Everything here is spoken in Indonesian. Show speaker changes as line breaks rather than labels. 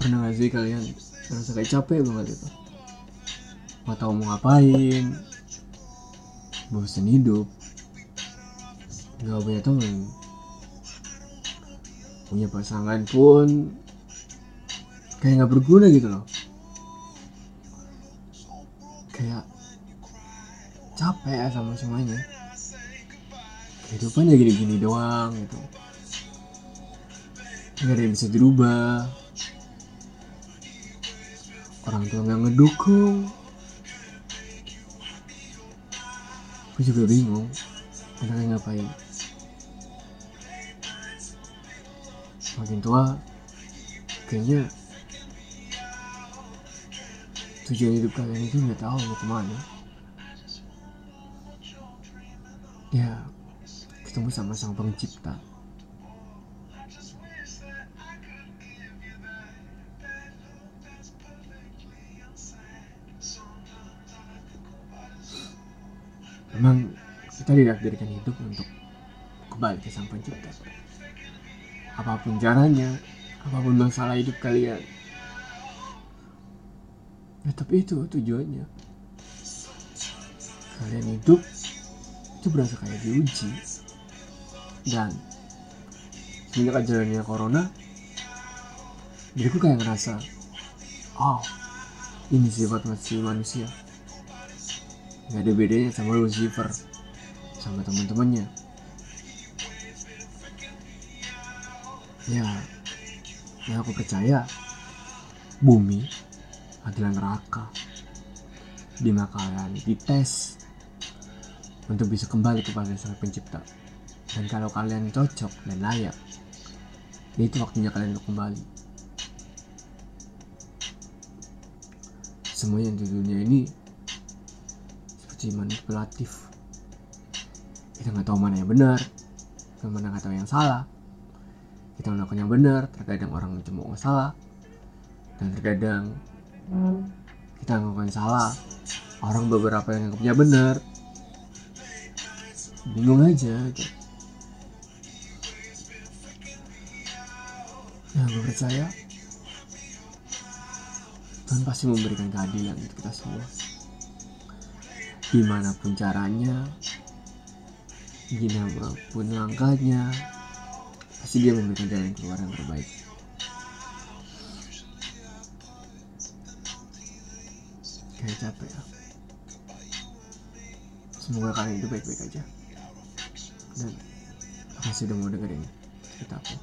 pernah gak sih kalian merasa kayak capek banget itu nggak tahu mau ngapain bosan hidup nggak punya temen punya pasangan pun kayak nggak berguna gitu loh. Kayak capek ya sama semuanya. Kehidupan ya gini-gini doang gitu. Nggak ada yang bisa dirubah orang tua nggak ngedukung. Gue juga bingung enaknya ngapain? Makin tua kayaknya tujuan hidup kalian itu nggak tahu mau ke mana. Ya ketemu sama sang pencipta memang kita ditakdirkan hidup untuk kembali ke sang pencipta. Apa pun caranya apa pun masalah hidup kalian tapi itu tujuannya. Kalian hidup itu berasa kayak diuji. Dan semenjak ajarannya corona diriku kayak ngerasa oh ini sifat masih manusia nggak ada bedanya sama Lucifer sama teman-temannya. Ya ya aku percaya bumi adalah neraka. Di mana kalian dites untuk bisa kembali kepada sang pencipta. Dan kalau kalian cocok dan layak ya itu waktunya kalian untuk kembali. Semuanya di dunia ini seperti manipulatif. Kita nggak tahu mana yang benar kita mana nggak tahu yang salah. Kita melakukan yang benar terkadang orang mencemooh salah. Dan terkadang kita melakukan salah orang beberapa yang anggapnya benar bingung aja gitu. ya gue percaya Tuhan pasti memberikan keadilan untuk kita semua gimana pun caranya gimana pun langkahnya pasti dia memberikan jalan keluar yang terbaik. Kayak capek ya. Semoga kalian itu baik-baik aja. Dan makasih udah mau dengerin cerita aku